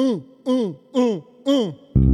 mm, mm, mm, mm.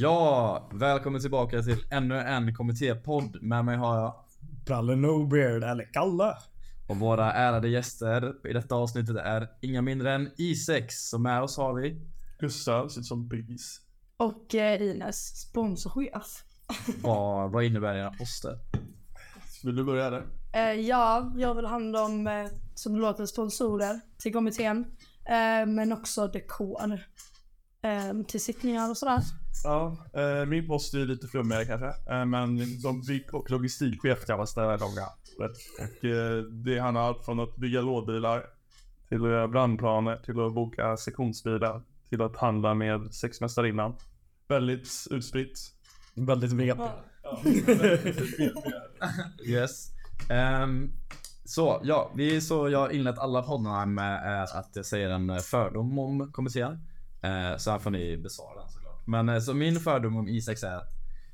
Ja, välkommen tillbaka till ännu en kommittépodd. Med mig har jag Pralle No Beard eller Kalle. och våra ärade gäster i detta avsnittet är inga mindre än I6. Så med oss har vi Gustav sitter som byggis. Och eh, Ines, sponsorchef. vad, vad innebär era poster? Vill du börja där? Eh, ja, jag vill hand om, eh, som det låter, sponsorer till kommittén. Eh, men också dekor. Eh, till sittningar och sådär. Ja, eh, min post är lite flummigare kanske. Eh, men som bygg och logistikchef kallas det här långa. Och eh, det handlar allt från att bygga lådbilar till att göra brandplaner, till att boka sektionsbilar, till att handla med sexmästarinnan. Väldigt utspritt. Väldigt vet. Yes. Ehm, så ja, vi så jag har inlett alla poddarna med eh, att jag säger en eh, fördom om kommittén. Eh, så här får ni besvara den såklart. Men eh, så min fördom om I6 är att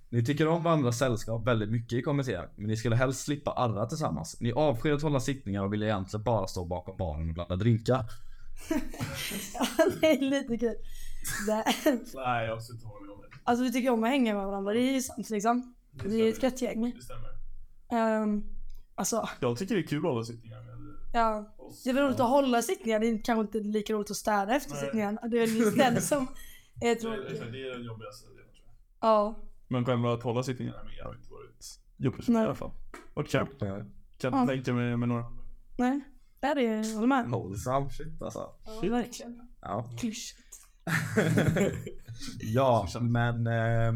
ni tycker om varandras sällskap väldigt mycket i kommittén. Men ni skulle helst slippa arra tillsammans. Ni avskyr att hålla sittningar och vill egentligen bara stå bakom baren och blanda drinkar. Ja, det är lite kul. Det, Nej, jag ska inte hålla med om det. alltså vi tycker om att hänga med varandra, det är ju sant liksom. Vi är ett gött gäng. Det stämmer. Um, alltså, Jag tycker det är kul att hålla sittningar med ja. Det är väl roligt att hålla sittningar, det är kanske inte lika roligt att städa efter Nej. sittningen. Det är just den som är Det tråkig. är, det är den jobbigaste delen tror jag. Ja. Men själva att hålla sittningarna med har inte varit jobbigt i Nej. alla fall. Och kul. Kan Ja. tänka mig med några. Nej, det är det, jag håller med. Wholesome shit alltså. Ja, verkligen. Ja. Klyschigt. ja, men... Eh,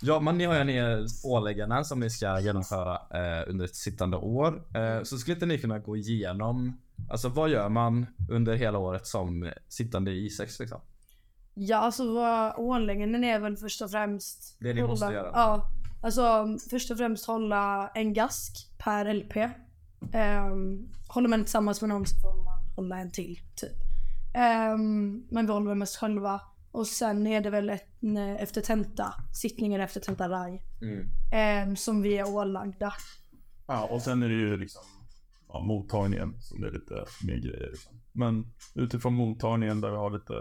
ja, men ni har ju er ålägganden som ni ska genomföra eh, under ett sittande år. Eh, så skulle inte ni kunna gå igenom, alltså vad gör man under hela året som sittande i I6 liksom? Ja, alltså våra ålägganden är väl först och främst... Det ni måste hålla- göra. Ja. Alltså först och främst hålla en gask per LP. Um, håller man tillsammans med någon så får man hålla en till, typ. Ehm, men vi håller väl mest själva. Och sen är det väl ett, en, efter tenta, sittningen efter tenta raj. Mm. ehm, som vi är ålagda. Ja, och sen är det ju liksom ja, mottagningen som är lite mer grejer. Liksom. Men utifrån mottagningen där vi har lite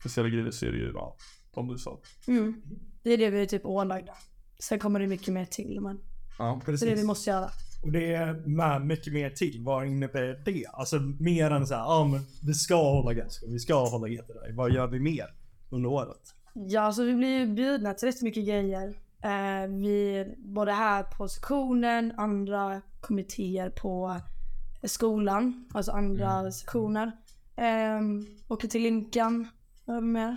speciella grejer så är det ju, ja, som du sa. Mm. Det är det vi är typ ålagda. Sen kommer det mycket mer till men Ja, det är det vi måste göra. Och det är med mycket mer till. Vad innebär det? Alltså mer än såhär, ja men vi ska hålla ganska, vi ska hålla jättedär. Vad gör vi mer under året? Ja, alltså vi blir ju bjudna till rätt mycket grejer. Eh, vi, både här på sektionen, andra kommittéer på skolan, alltså andra sektioner. Eh, åker till Linkan, vad mer?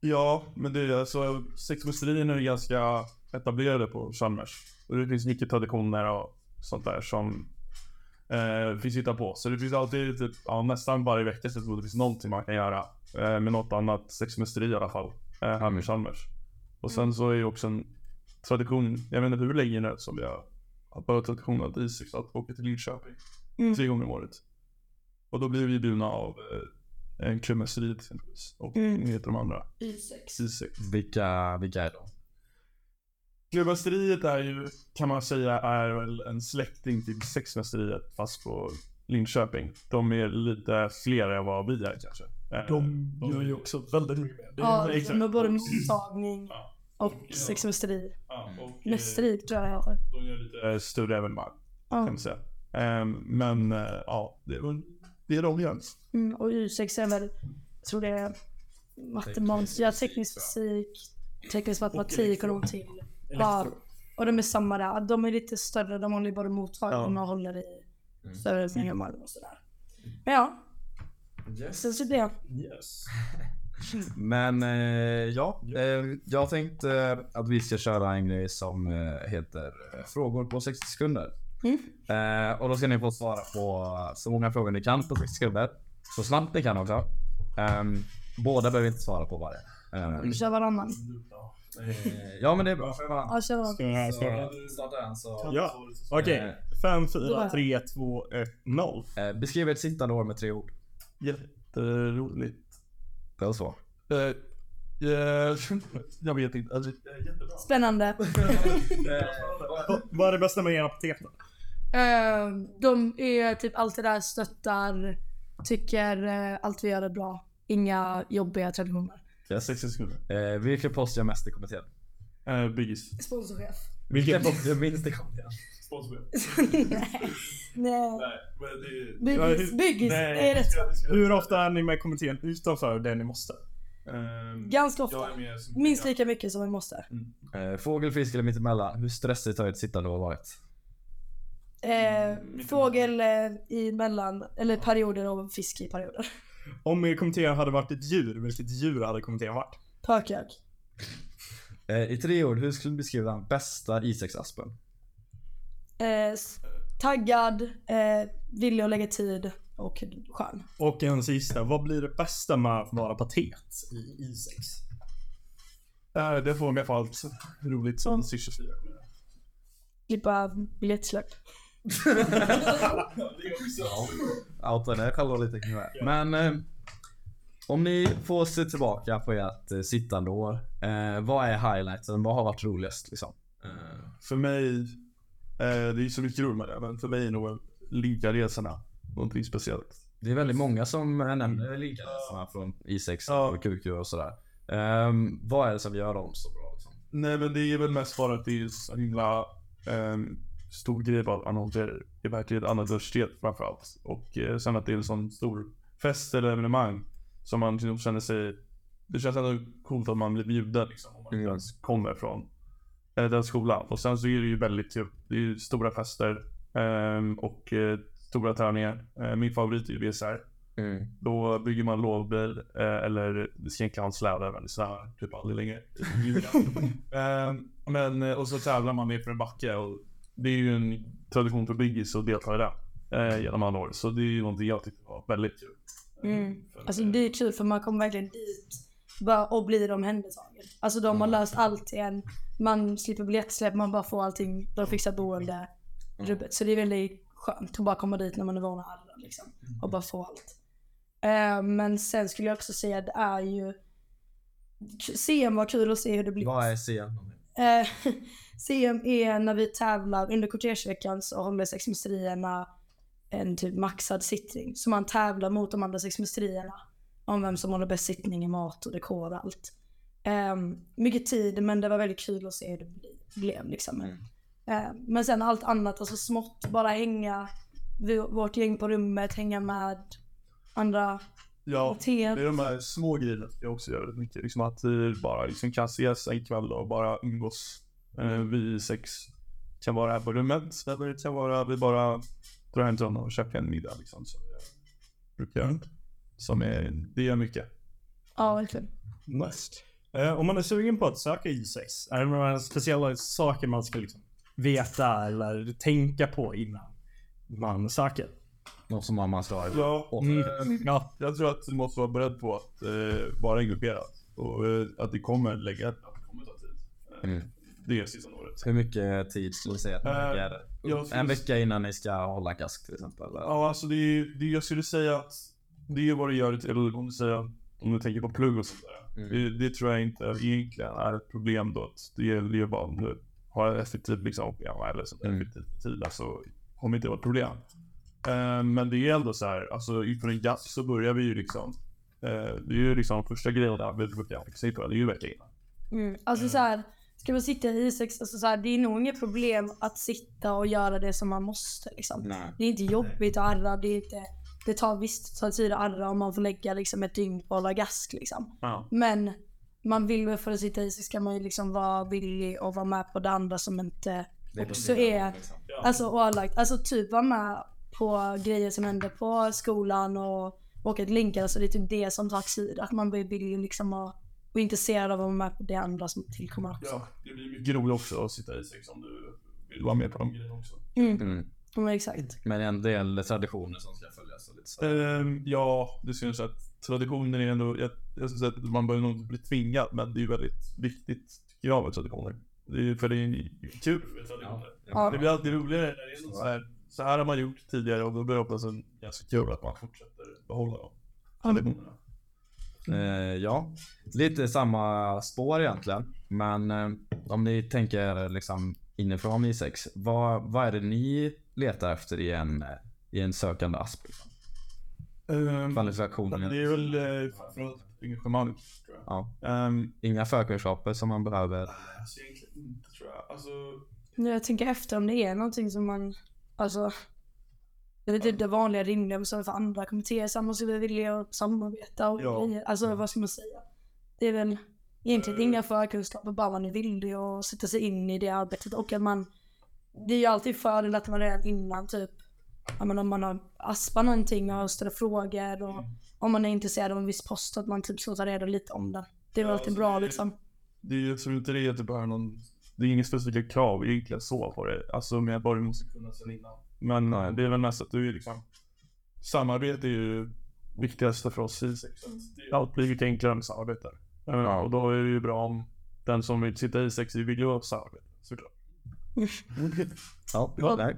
Ja, men det är alltså sexmästerierna är ganska etablerade på Chalmers. Och det finns mycket traditioner och sånt där som eh, finns hitta på. Så det finns alltid typ, ja, nästan varje vecka så det finns någonting man kan göra. Eh, med något annat sexmästeri i alla fall. Eh, här med Chalmers. Och sen så är ju också en tradition, jag vet inte hur länge nu som vi har bara tradition att Isis att åka till Linköping. Mm. Tre gånger om året. Och då blir vi bjudna av eh, en klubbmästeri exempelvis. Och Mm. heter de andra? Y6. Isis. Vilka, vilka är de? Klubbmästeriet är ju, kan man säga, är väl en släkting till sexmästeriet fast på Linköping. De är lite fler än vad vi är kanske. Eh, De gör ju också väldigt mycket mer. Ja, exakt. med både mottagning och Ja. sexmästeri. Ja, och, eh, Mästeri tror jag det heter. De gör lite större evenemang kan Ja. man säga. Eh, men eh, ja, det är de gör. Mm, och Y6 är väl, jag tror det är matematik, ja, teknisk fysik, teknisk matematik och någon till. Ja, och de är samma där. De är lite större, de håller ju både mottagning och håller i större evenemang och sådär. Men ja, sen så blir jag. Yes. Men eh, ja, eh, jag tänkte eh, att vi ska köra en grej som eh, heter eh, frågor på 60 sekunder. Mm. Eh, och då ska ni få svara på så många frågor ni kan på 60 sekunder. Så snabbt ni kan också. Ehm, båda behöver inte svara på varje. Eh, Du kör varannan. ja men det är bra. Ja, kör varannan. Ska du startar en så. Ja. Okej. Eh, 5, 4, 3, 2, 1, 0. Eh, beskriv ett sittande år med tre ord. Jätteroligt. Det var så. Eh, eh, jag vet inte. Alltså, eh, jättebra. Spännande. Vad är det bästa med era apotek då? Eh, de är typ alltid där, stöttar, tycker eh, allt vi gör är bra. Inga jobbiga traditioner. Yes. 60 sekunder. Eh, vilken post gör mest i kommittén? Eh, Biggis. Sponsorchef. Vilken i kommittén? Sponsorchef. Nej. Nej. Nej, men det... Byggis, byggis Nej, är rätt svar. Hur ofta är ni med kommittén utanför det ni måste? Ehm, Ganska ofta. Minst lika mycket som vi måste. Eh, fågel, fisk eller mittemellan? Hur stressigt har ett sittande år varit? Eh, fågel eh, i mellan, eller perioder och fisk i perioder. Om er kommitté hade varit ett djur, vilket djur hade kommittén varit? Pökök. Eh, I tre ord, hur skulle du beskriva den bästa I6-aspen? Eh, s- taggad, eh, villig att lägga tid och skön. Och en sista, vad blir det bästa med att vara patet i I6? Eh, det får mig för allt roligt som Swish 24. Slippa biljettsläpp. Outa det själva lite kring det. Men eh, om ni får se tillbaka på ert eh, sittande år. Eh, vad är highlighten? Vad har varit roligast liksom? Eh, För mig, eh, det är så mycket roligt med det, men för mig är nog ligaresorna någonting speciellt. det är väldigt många som eh, nämner ligaresorna från I6 Ja. och QQ och sådär. Ehm, vad är det som gör dem så bra? Liksom? Nej men det är väl mest bara att det är så himla um, stor grej att åker iväg till ett annat universitet framförallt. Och eh, sen att det är en sån stor fest eller evenemang som man liksom känner sig Det känns ändå coolt att man blir bjuden liksom om man inte ens kommer från eh, den skolan. Och sen så är det ju väldigt kul. Det är ju stora fester ehm, och eh, stora tävlingar. Eh, min favorit är ju VSR. Då bygger man lovbil eh, eller skänklandssläde men det snöar typ aldrig längre. eh, men eh, och så tävlar man ner för en backe och det är ju en tradition för Biggis att delta i det eh, genom alla år. Så det är ju någonting jag tyckte var väldigt kul. Mm. Alltså det är kul för man kommer verkligen dit och blir omhändertagen. Alltså de har löst allt igen. Man slipper biljettsläpp, man bara får allting. De fixar boende. Rubbet. Så det är väldigt skönt att bara komma dit när man är van att liksom. Och bara få allt. Eh, men sen skulle jag också säga det är ju CM var kul att se hur det blir. Vad är CM? Eh, CM är när vi tävlar under kortegeveckan så håller sexmästerierna en typ maxad sittning. Så man tävlar mot de andra sexmästerierna om vem som håller bäst sittning i mat och dekor och allt. Eh, mycket tid men det var väldigt kul att se hur det blev liksom. Mm. Eh, men sen allt annat, alltså smått, bara hänga, vi, vårt gäng på rummet, hänga med andra Ja, det är de här små grejerna jag också gör väldigt mycket. Liksom att vi bara liksom kan ses en kväll och bara umgås. Eh, vi sex kan vara här på rummet. Eller kan vara vi bara drar hem till honom och käkar en middag liksom. Som jag brukar göra. Som är, det gör mycket. Ja, verkligen. Nice. Eh, om man är sugen på att söka I6, är det några speciella saker man ska liksom veta eller tänka på innan man söker? Något som man ska ha i Ja, Mm. Ja, jag tror att du måste vara beredd på att eh, vara engagerad. Och eh, att det kommer lägga, att det kommer ta tid. Mm. Det är sista. Hur mycket tid skulle du säga att man Eh, lägger? jag skulle- En vecka innan ni ska hålla gask till exempel? Eller? Ja, alltså det är, det är, jag skulle säga att det är vad du gör till, eller om du säger, om du tänker på plugg och sånt där. Mm. Det, det tror jag inte egentligen är ett problem då. Att Det gäller ju bara om du har effektiv liksom, ja, eller så Mm. effektiv tid, alltså kommer inte vara ett problem. Eh, men det är ändå så här, alltså inför en jazz så börjar vi ju liksom, eh, det är ju liksom första grejen där vi brukar fixa på, det är ju vecka innan. Mm. Alltså så här, ska man sitta i I6, alltså så här, det är nog inget problem att sitta och göra det som man måste liksom. Nej. Det är inte jobbigt att arra, det är inte, det tar visst tar tid att arra om man får lägga liksom ett dygn på att hålla gask liksom. Ja. Men man vill väl för att sitta i så ska man ju liksom vara villig och vara med på det andra som inte är också är, liksom. alltså ålagt, alltså typ vara med på grejer som händer på skolan och åka till Linkan, alltså det är typ det som tar tid. Att man blir villig liksom och, och intresserad av att vara med på det andra som tillkommer också. ja, det blir mycket roligt också att sitta i sex om du vill vara med på de grejerna också. Mm. Mm. Ja, men exakt. Men en del traditioner som ska följas och lite så. Ehm, ja, det syns att traditioner är ändå, jag, jag skulle säga att man behöver nog inte bli tvingad, men det är ju väldigt viktigt tycker jag med traditioner. Det är för det är ju kul med traditioner. Ja. Det blir alltid roligare när det är något så här, så här har man gjort tidigare och då blir det oftast en ganska kul att man fortsätter behålla dem. Traditionerna. Eh, ja, lite samma spår egentligen. Men eh, om ni tänker liksom inifrån I6. Vad, vad är det ni letar efter i en, eh, i en sökande asp? Ehm, Kvalifikationen? det är väl eh, engagemang. Ja. Ehm, Inga förkunskaper som man behöver. alltså egentligen inte tror jag. Alltså, Jag tänker efter om det är någonting som man, alltså. Det är typ det vanliga som för andra kommittéer, som vi vilja samarbeta och Ja. grejer. Alltså vad ska man säga? Det är väl egentligen inga förkunskaper, bara man är villig att sätta sig in i det arbetet och att man Det är ju alltid fördel att man redan innan typ men om man har aspat någonting och ställer frågor och om man är intresserad av en viss post att man typ ska ta reda lite om det. Det är Ja, alltid alltså, bra det- liksom. det är ju, jag tror inte det är det behöver någon, det är inget specifika krav egentligen så på det. Alltså medborgare måste kunna sen innan. Men Nej. eh, det är väl mest att du är liksom, samarbete är ju viktigaste för oss i sex. Allt blir mycket enklare med samarbete. Eh, Och då är det ju bra om den som vill sitta i sex är villig att samarbeta. Såklart. Ja, nej.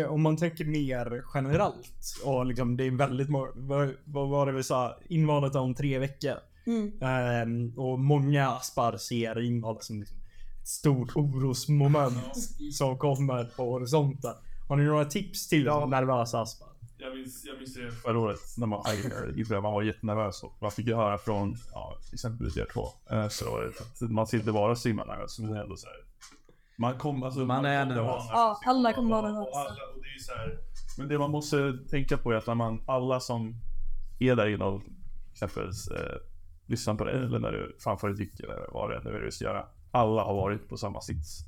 Eh, Om man tänker mer generellt och liksom det är väldigt må- vad, vad var det vi sa? Invalet om tre veckor. Mm. Ehm, och många aspar ser invalet som liksom ett stort orosmoment som kommer på horisonten. Har ni några tips till Ja. nervösa aspar? Jag minns, jag minns det förra året när man, inför man var jättenervös och man fick ju höra från, ja, exempelvis er två, förra året att man ska inte vara så himla nervös, men det är ändå så här. Man kommer, alltså, Man är nervös. Ja, alla kommer vara nervösa. alla- och det är ju så här, Men det man måste tänka på är att när man, alla som är där inne och exempelvis eh, lyssnar på dig eller när du framför ett eller vad det är nu du ska göra. Alla har varit på samma sits.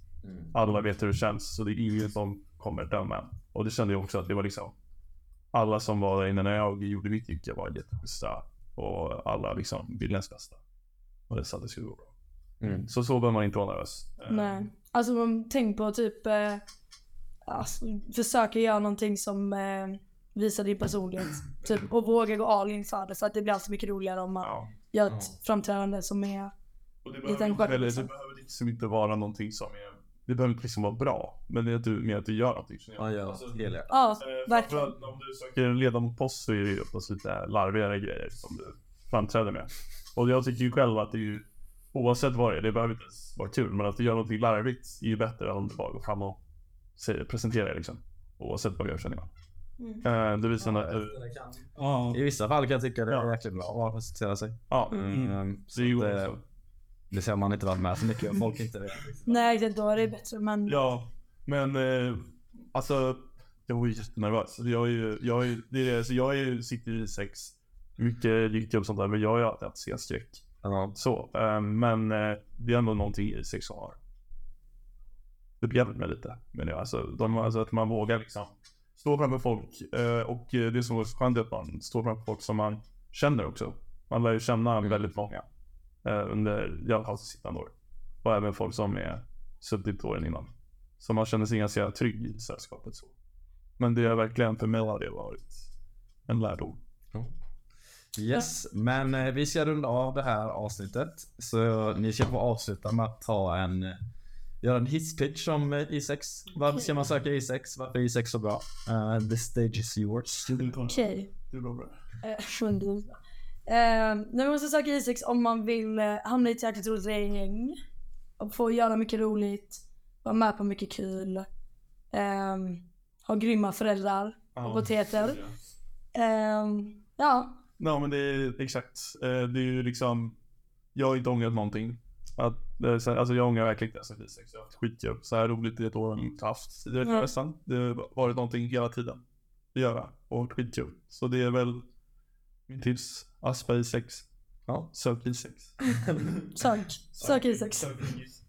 Alla vet hur det känns så det är ingen som kommer döma. Och det kände jag också att det var liksom alla som var där inne när jag gjorde mitt jycke var jätteschyssta och alla liksom ville ens bästa. Och det sa att det skulle gå bra. Mm. Så så behöver man inte vara nervös. Eh, Nej. Alltså man tänk på typ, eh, alltså, försöka göra någonting som eh, visar din personlighet. Typ, och våga gå all in för det för att det blir alltid mycket roligare om man Ja. gör ett framträdande som är Och det Lite eller, liksom. det behöver liksom inte vara någonting som är Det behöver inte liksom vara bra. Men det är att du, mer att du gör någonting som Ja, ja, Alltså, helhjärtat. Ja, eh, verkligen. om du söker en ledamotpost så är det ju oftast lite larvigare grejer som du framträder med. Och jag tycker ju själv att det är ju Oavsett vad det är, det behöver inte ens vara kul. Men att du gör någonting larvigt är ju bättre än om du bara går fram och säger, presenterar liksom. Oavsett vad du gör känner jag. Mm. Eh, det visar att du, Ja. I vissa fall kan jag tycka det är Ja. jäkligt bra att presentera sig. ja. Mm. Det är ju Så eh, det ser man inte varit med så mycket och folk inte vet. Nej exakt, då är det bättre men Ja, men eh, alltså jag var ju jättenervös. Jag är ju, jag är, det är det, så jag är, ju- sitter i sex, mycket jycke och sånt där, men jag har ju alltid haft scenskräck. Ja. Så, eh, men eh, det är ändå någonting i sex som har det hjälpt mig lite. Men det, alltså, de, alltså att man vågar liksom stå framför folk eh, och eh, det som är så skönt är att man står framför folk som man känner också. Man lär ju känna väldigt många under i alla fall sittande år. Och även folk som är suttit åren innan. Så man känner sig ganska trygg i sällskapet så. Men det är verkligen, för mig har det varit en lärdom. Yes, men eh, vi ska runda av det här avsnittet. Så ni ska få avsluta med att ta en eh, Göra en hisspitch om eh, I6. Varför ska man söka I6? Varför är I6 så bra? Uh, the stage is yours. okej. Det är bra. Eh, det när man måste söka I6 om man vill eh, hamna i ett jäkligt roligt gäng. Och få göra mycket roligt. Vara med på mycket kul. Eh, ha grymma föräldrar. Och poteter. Eh, ja. Ja men det är exakt. Eh, Det är ju liksom. Jag har inte ångrat någonting. Att, eh, så- alltså jag ångrar verkligen inte ens att. Jag har haft skitkul. Så här roligt i ett år har jag inte haft tidigare Mm. nästan. Det har varit någonting hela tiden. Att göra. Och skitkul. Så det är väl min tips. Aspa i sex. Ja, sök i sex. Sök. Sök I6.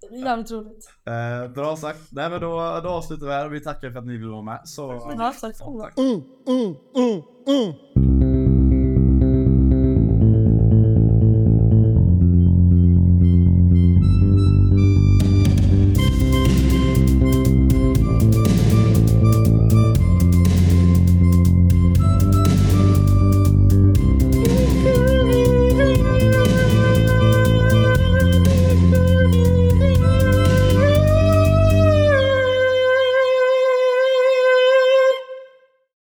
Det är jävligt roligt. Eh, bra sagt. Nej men då, då avslutar vi här och vi tackar för att ni vill vara med. Så Ja, tack. Mm, mm, mm, mm.